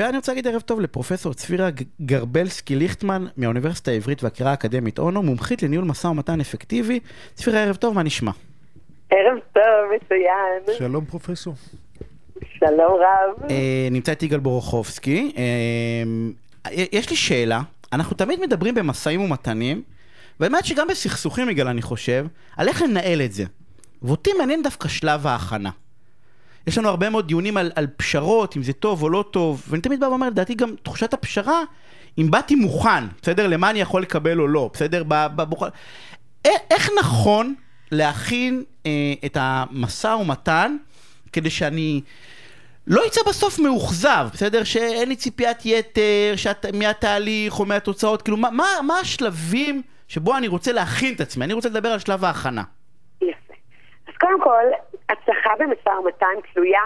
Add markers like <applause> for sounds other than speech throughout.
ואני רוצה להגיד ערב טוב לפרופסור צפירה גרבלסקי ליכטמן מהאוניברסיטה העברית והקריאה האקדמית אונו, מומחית לניהול משא ומתן אפקטיבי. צפירה, ערב טוב, מה נשמע? ערב טוב, מצוין. שלום פרופסור. שלום רב. אה, נמצא את יגאל בורוכובסקי. אה, יש לי שאלה, אנחנו תמיד מדברים במשאים ומתנים, והאמת שגם בסכסוכים, יגאל, אני חושב, על איך לנהל את זה. ואותי מעניין דווקא שלב ההכנה. יש לנו הרבה מאוד דיונים על, על פשרות, אם זה טוב או לא טוב, ואני תמיד בא ואומר, לדעתי גם תחושת הפשרה, אם באתי מוכן, בסדר? למה אני יכול לקבל או לא, בסדר? בבוכ... איך נכון להכין אה, את המשא ומתן כדי שאני לא יצא בסוף מאוכזב, בסדר? שאין לי ציפיית יתר שאת, מהתהליך או מהתוצאות, כאילו מה, מה, מה השלבים שבו אני רוצה להכין את עצמי? אני רוצה לדבר על שלב ההכנה. אז קודם כל, הצלחה במשא ומתן תלויה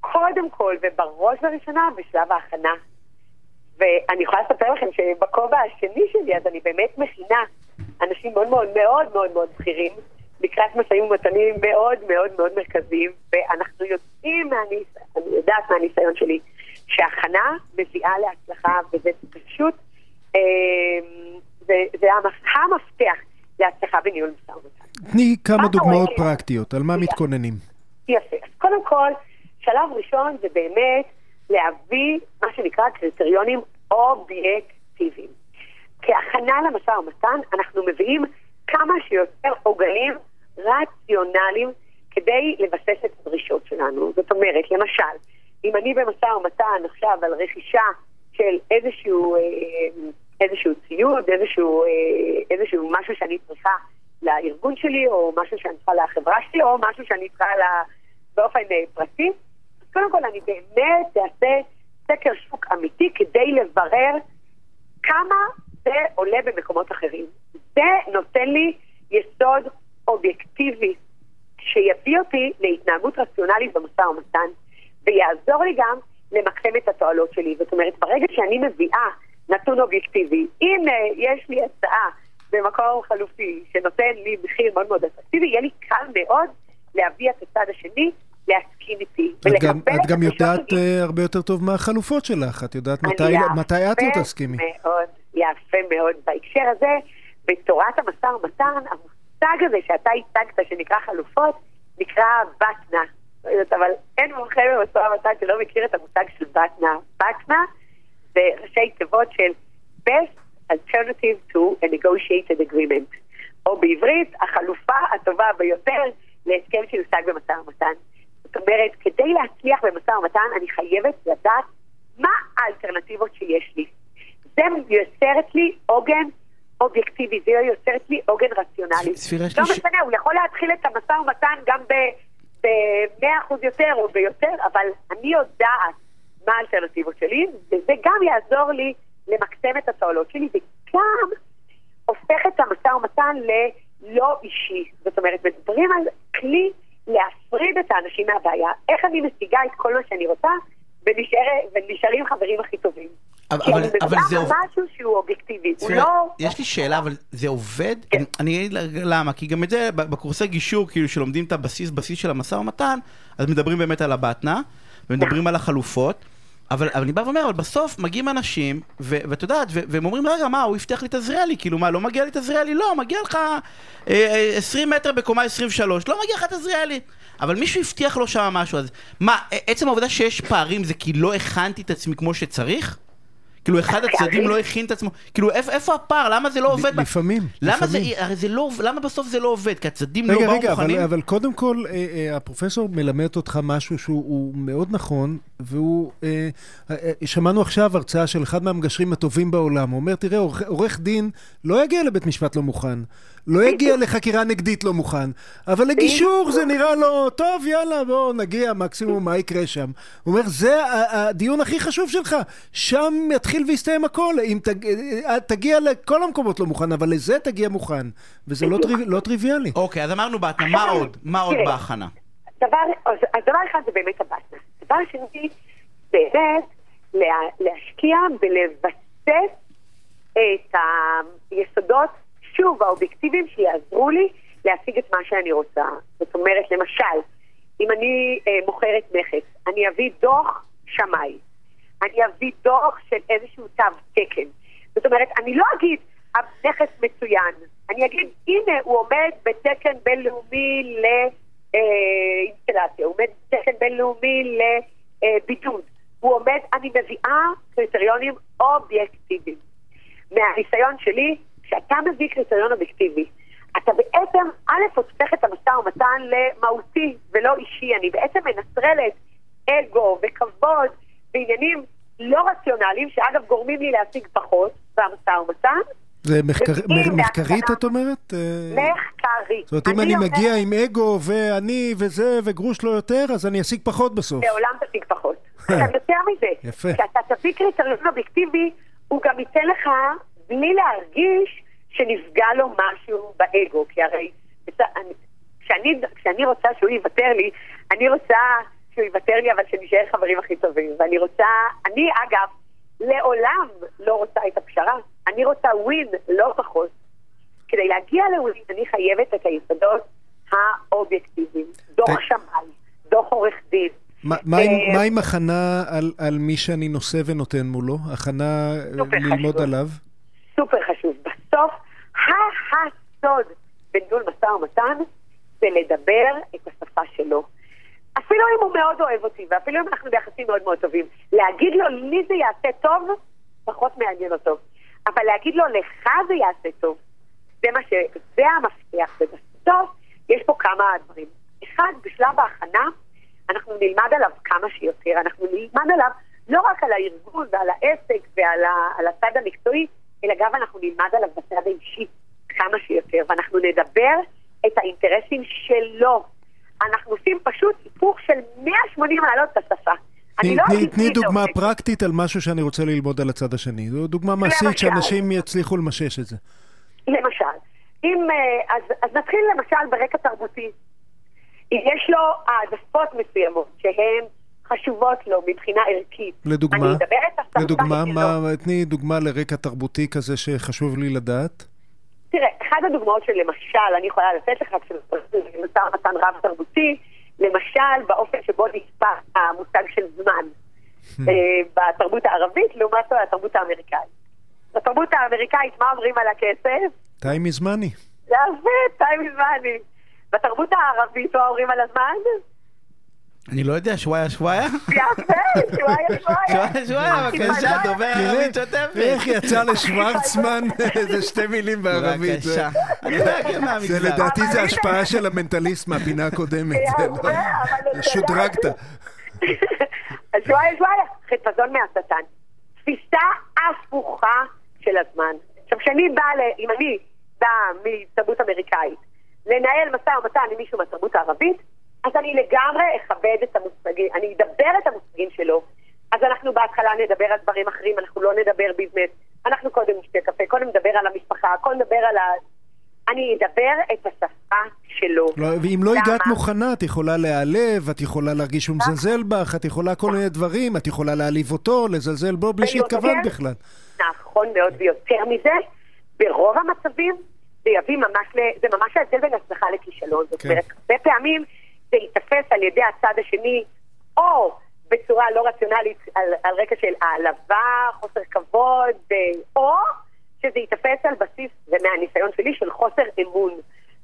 קודם כל ובראש ובראשונה בשלב ההכנה. ואני יכולה לספר לכם שבכובע השני שלי, אז אני באמת מכינה אנשים מאוד מאוד מאוד מאוד מאוד בכירים לקראת משאים ומתנים מאוד מאוד מאוד מרכזיים, ואנחנו יודעים, מהניס... אני יודעת מהניסיון שלי, שהכנה מביאה להצלחה, וזה פשוט, אה, זה, זה המפתח להצלחה בניהול משא ומתן. תני כמה דוגמאות פרקטיות, על מה מתכוננים. יפה. אז קודם כל, שלב ראשון זה באמת להביא מה שנקרא קריטריונים אובייקטיביים. כהכנה למשא ומתן, אנחנו מביאים כמה שיותר עוגנים רציונליים כדי לבסס את הדרישות שלנו. זאת אומרת, למשל, אם אני במשא ומתן עכשיו על רכישה של איזשהו, אה, איזשהו ציוד, איזשהו, אה, איזשהו משהו שאני צריכה לארגון שלי, או משהו שאני צריכה לחברה שלי, או משהו שאני צריכה לה, באופן אה, פרטי, אז קודם כל אני באמת אעשה סקר שוק אמיתי כדי לברר כמה זה עולה במקומות אחרים. זה נותן לי יסוד אובייקטיבי שיביא אותי להתנהגות רציונלית במשא ומתן, ויעזור לי גם למקסם את התועלות שלי. זאת אומרת, ברגע שאני מביאה נתון אובייקטיבי, אם יש לי הצעה במקום חלופי שנותן לי מחיר מאוד מאוד אטרקטיבי, יהיה לי קל מאוד להביא את הצד השני להסכים איתי. את גם, את גם יודעת uh, הרבה יותר טוב מה החלופות שלך, את יודעת מתי, מתי את לא תסכימי. מאוד, יפה מאוד. בהקשר הזה, בתורת המשא ומתן, המושג הזה שאתה הצגת, שנקרא חלופות, נקרא בטנה. אבל אין מומחה במשא ומתן שלא מכיר את המושג של בטנה. בטנה זה ראשי תיבות של best alternative to a negotiated agreement. או בעברית, החלופה הטובה ביותר להסכם שיושג במשא ומתן. זאת אומרת, כדי להצליח במשא ומתן, אני חייבת לדעת מה האלטרנטיבות שיש לי. זה יוצרת לי עוגן אובייקטיבי, זה יוצרת לי עוגן רציונלי. ספירה, לא משנה, הוא יכול להתחיל את המשא ומתן גם ב-100% יותר או ביותר, אבל אני יודעת מה האלטרנטיבות שלי, וזה גם יעזור לי למקסם את התועלות שלי, וגם הופך את המשא ומתן ללא אישי. זאת אומרת, מדברים על כלי להפריד את האנשים מהבעיה. איך אני משיגה את כל מה שאני רוצה, ונשארים חברים הכי טובים. אבל, אבל, אבל זה עובד... משהו שהוא אובייקטיבי, הוא לא... יש לי שאלה, אבל זה עובד? כן. אני, אני אגיד למה, כי גם את זה, בקורסי גישור, כאילו, שלומדים את הבסיס, בסיס של המשא ומתן, אז מדברים באמת על הבטנה, ומדברים על החלופות. אבל, אבל אני בא ואומר, אבל בסוף מגיעים אנשים, ואת יודעת, והם אומרים, רגע, מה, הוא הבטיח לי את עזריאלי, כאילו, מה, לא מגיע לי את עזריאלי? לא, מגיע לך אה, 20 מטר בקומה 23, לא מגיע לך את עזריאלי. אבל מישהו הבטיח לו שם משהו, אז מה, עצם העובדה שיש פערים זה כי לא הכנתי את עצמי כמו שצריך? כאילו אחד הצדדים לא הכין את עצמו, כאילו איפה הפער? למה זה לא עובד? לפעמים, למה זה, הרי זה לא, למה בסוף זה לא עובד? כי הצדדים לא באו מוכנים? רגע, רגע, אבל קודם כל, אה, אה, הפרופסור מלמד אותך משהו שהוא מאוד נכון, והוא, אה, שמענו עכשיו הרצאה של אחד מהמגשרים הטובים בעולם, הוא אומר, תראה, עורך דין לא יגיע לבית משפט לא מוכן. לא יגיע לחקירה נגדית לא מוכן, אבל לגישור זה נראה לו, טוב, יאללה, בואו נגיע, מקסימום מה יקרה שם. הוא אומר, זה הדיון הכי חשוב שלך, שם יתחיל ויסתיים הכל, אם תג... תגיע לכל המקומות לא מוכן, אבל לזה תגיע מוכן, וזה לא, טריו... לא טריוויאלי. אוקיי, אז אמרנו בהתנה, מה עוד? מה עוד בהכנה? דבר, אז דבר אחד זה באמת הבטנה. דבר שני, באמת להשקיע ולבסס את היסודות שוב, האובייקטיביים שיעזרו לי להשיג את מה שאני רוצה. זאת אומרת, למשל, אם אני אה, מוכרת נכס, אני אביא דוח שמאי. אני אביא דוח של איזשהו תו תקן. זאת אומרת, אני לא אגיד, הנכס מצוין. אני אגיד, הנה, הוא עומד בתקן בינלאומי לאינסטלציה, הוא עומד בתקן בינלאומי לבידוד. הוא עומד, אני מביאה קריטריונים אובייקטיביים. מהניסיון שלי, כשאתה מביא קריטריון אובייקטיבי, אתה בעצם, א', הופך את המשא ומתן למהותי ולא אישי. אני בעצם מנטרלת אגו וכבוד בעניינים לא רציונליים, שאגב גורמים לי להשיג פחות במשא ומתן. זה מחקר, ומגיעים מחקרית. את אומרת? אה, מחקרית. זאת אומרת, אם אני אומרת, מגיע עם אגו ואני וזה וגרוש לא יותר, אז אני אשיג פחות בסוף. לעולם תשיג פחות. <laughs> עכשיו, יותר מזה, יפה. כשאתה תביא קריטריון אובייקטיבי, הוא גם ייתן לך, בלי להרגיש שנפגע לו משהו באגו, כי הרי אני- כשאני, כשאני רוצה שהוא יוותר לי, אני רוצה שהוא יוותר לי, אבל שנישאר חברים הכי טובים. ואני רוצה, אני אגב, לעולם לא רוצה את הפשרה. אני רוצה ווין, לא פחות. כדי להגיע לווין, אני חייבת את היסודות האובייקטיביים. דוח שמאי, דוח עורך דין. מה- עם- אה, עם הכנה על- מי שאני נושא ונותן מולו? הכנה אה, ללמוד. עליו? סופר חשוב. בסוף, הסוד בניהול משא ומתן זה לדבר את השפה שלו. אפילו אם הוא מאוד אוהב אותי, ואפילו אם אנחנו ביחסים מאוד מאוד טובים, להגיד לו, לי זה יעשה טוב, פחות מעניין אותו. אבל להגיד לו, לך זה יעשה טוב, זה מה ש... זה המפתח. ובסוף, יש פה כמה דברים. אחד, בשלב ההכנה, אנחנו נלמד עליו כמה שיותר. אנחנו נלמד עליו לא רק על הארגון ועל העסק ועל ה, על הצד המקצועי, אלא גם אנחנו נלמד עליו בצד האישי כמה שיותר, ואנחנו נדבר את האינטרסים שלו. אנחנו עושים פשוט היפוך של 180 מעלות בשפה. תני- לא תני- דוגמה. פרקטית על משהו שאני רוצה ללמוד על הצד השני. זו דוגמה מעשית. שאנשים יצליחו למשש את זה. למשל, אם, אה, אז, אז נתחיל למשל ברקע תרבותי. אם יש לו העדפות מסוימות שהן חשובות לו מבחינה ערכית. לדוגמה? אני מדברת על השפה לדוגמה. מה- תני דוגמה לרקע תרבותי כזה שחשוב לי לדעת. תראה, אחת הדוגמאות שלמשל אני יכולה לתת לך משא ומתן רב תרבותי, למשל באופן שבו נצפה המושג של זמן Hmm. אה, בתרבות הערבית לעומת התרבות האמריקאית. בתרבות האמריקאית מה אומרים על הכסף? טיימי זמני. יפה, טיים זמני. בתרבות הערבית מה אומרים על הזמן? אני לא יודע, שוואיה שוואיה? <laughs> יפה, שוואיה שוואיה. שוואיה שוואיה, בבקשה, דובר ערבית שוטפת. איך יצא לשוורצמן איזה שתי מילים בערבית. בבקשה. לא זה. לדעתי זה השפעה של המנטליסט מהפינה הקודמת. לא- יפה, אבל אתה שודרגת. שוואיה שוואיה, חיפזון מהשטן. תפיסה הפוכה של הזמן. עכשיו, כשאני באה, אם אני באה מתרבות אמריקאית, לנהל משא ומתן עם מישהו מהתרבות הערבית, אז אני לגמרי אכבד את המושגים, אני אדבר את המושגים שלו. אז אנחנו בהתחלה נדבר על דברים אחרים, אנחנו לא נדבר ביזנס, אנחנו קודם נשתה קפה, קודם נדבר על המשפחה, קודם נדבר על ה... אני אדבר את השפה שלו. לא, ואם לא? הגעת מוכנה, את יכולה להיעלב, את יכולה להרגיש שהוא מזלזל בך, את יכולה כל מיני דברים, את יכולה להעליב אותו, לזלזל בו בלי שהתכוונת בכלל. נכון מאוד, ויותר מזה, ברוב המצבים זה יביא ממש, ל... זה ממש ההבדל בין הצלחה לכישלון. זאת כן. אומרת, הרבה פעמים זה ייתפס על ידי הצד השני, או בצורה לא רציונלית על, על רקע של העלבה, חוסר כבוד, או שזה ייתפס על בסיס, ומהניסיון שלי, של חוסר אמון.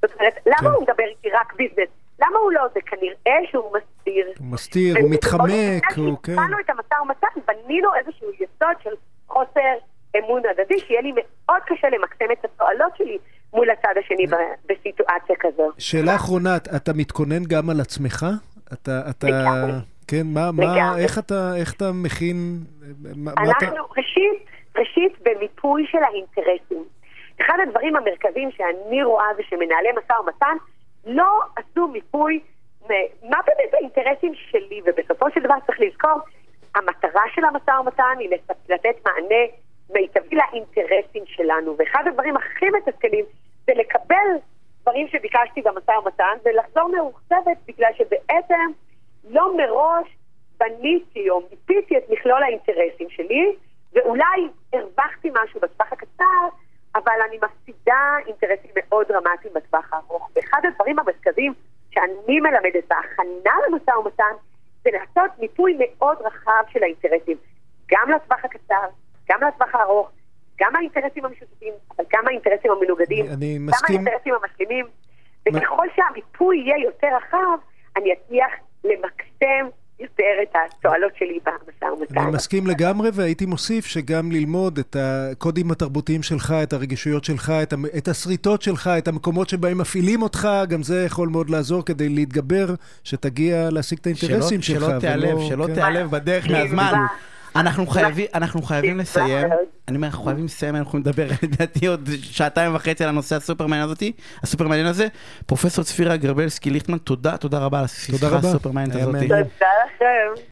זאת אומרת, כן. למה הוא מדבר איתי רק ביזנס? למה הוא לא? זה כנראה שהוא מסתיר. הוא מסתיר, הוא מתחמק, הוא כן. כשהתחלנו את המשא ומתן, בנינו איזשהו יסוד של חוסר אמון הדדי, שיהיה לי מאוד קשה למקסם את התועלות שלי מול הצד השני בסיטואציה כזו. שאלה אחרונה, את- אתה מתכונן גם על עצמך? אתה, אתה, לגמרי. כן, מה, מה. איך אתה, איך אתה מכין, אנחנו, ראשית, ראשית, במיפוי של האינטרסים. אחד הדברים המרכזיים שאני רואה זה שמנהלי משא ומתן לא עשו מיפוי מה באמת האינטרסים שלי, ובסופו של דבר צריך לזכור, המטרה של המשא ומתן היא לת- לתת מענה מיטבי לאינטרסים שלנו, ואחד הדברים הכי מתסכלים זה לקבל דברים שביקשתי במשא ומתן ולחזור מאוכזבת בגלל שבעצם לא מראש בניתי או מיפיתי את מכלול האינטרסים שלי, ואולי הרווחתי משהו בטווח הקצר, אבל אני מפסידה אינטרסים מאוד דרמטיים בטווח הארוך. ואחד הדברים המרכזיים שאני מלמדת בהכנה למשא ומתן, זה לעשות מיפוי מאוד רחב של האינטרסים. גם לטווח הקצר, גם לטווח הארוך, גם האינטרסים המשותפים, אבל גם האינטרסים המנוגדים, אני- אני גם מסכים. האינטרסים המשלימים, וככל שהמיפוי יהיה יותר רחב, אני אצליח למקסם יותר את התועלות שלי במשא ומתן. אני מסכים לגמרי, והייתי מוסיף שגם ללמוד את הקודים התרבותיים שלך, את הרגישויות שלך, את, המ- את השריטות שלך, את המקומות שבהם מפעילים אותך, גם זה יכול מאוד לעזור כדי להתגבר, שתגיע להשיג את האינטרסים שלא, שלך. שלא תיעלב, ולא- שלא כן. תיעלב בדרך. מהזמן. אנחנו חייבים, אנחנו חייבים לסיים. אני אומר, אנחנו חייבים לסיים, אנחנו נדבר <laughs> לדעתי עוד שעתיים וחצי על הנושא הסופר מעניין הזאתי, הסופר מעניין הזה. פרופסור צפירה גרבלסקי ליכטמן, תודה, תודה רבה על תודה השיחה רבה. הסופר מעניינת היה הזאתי. תודה לכם.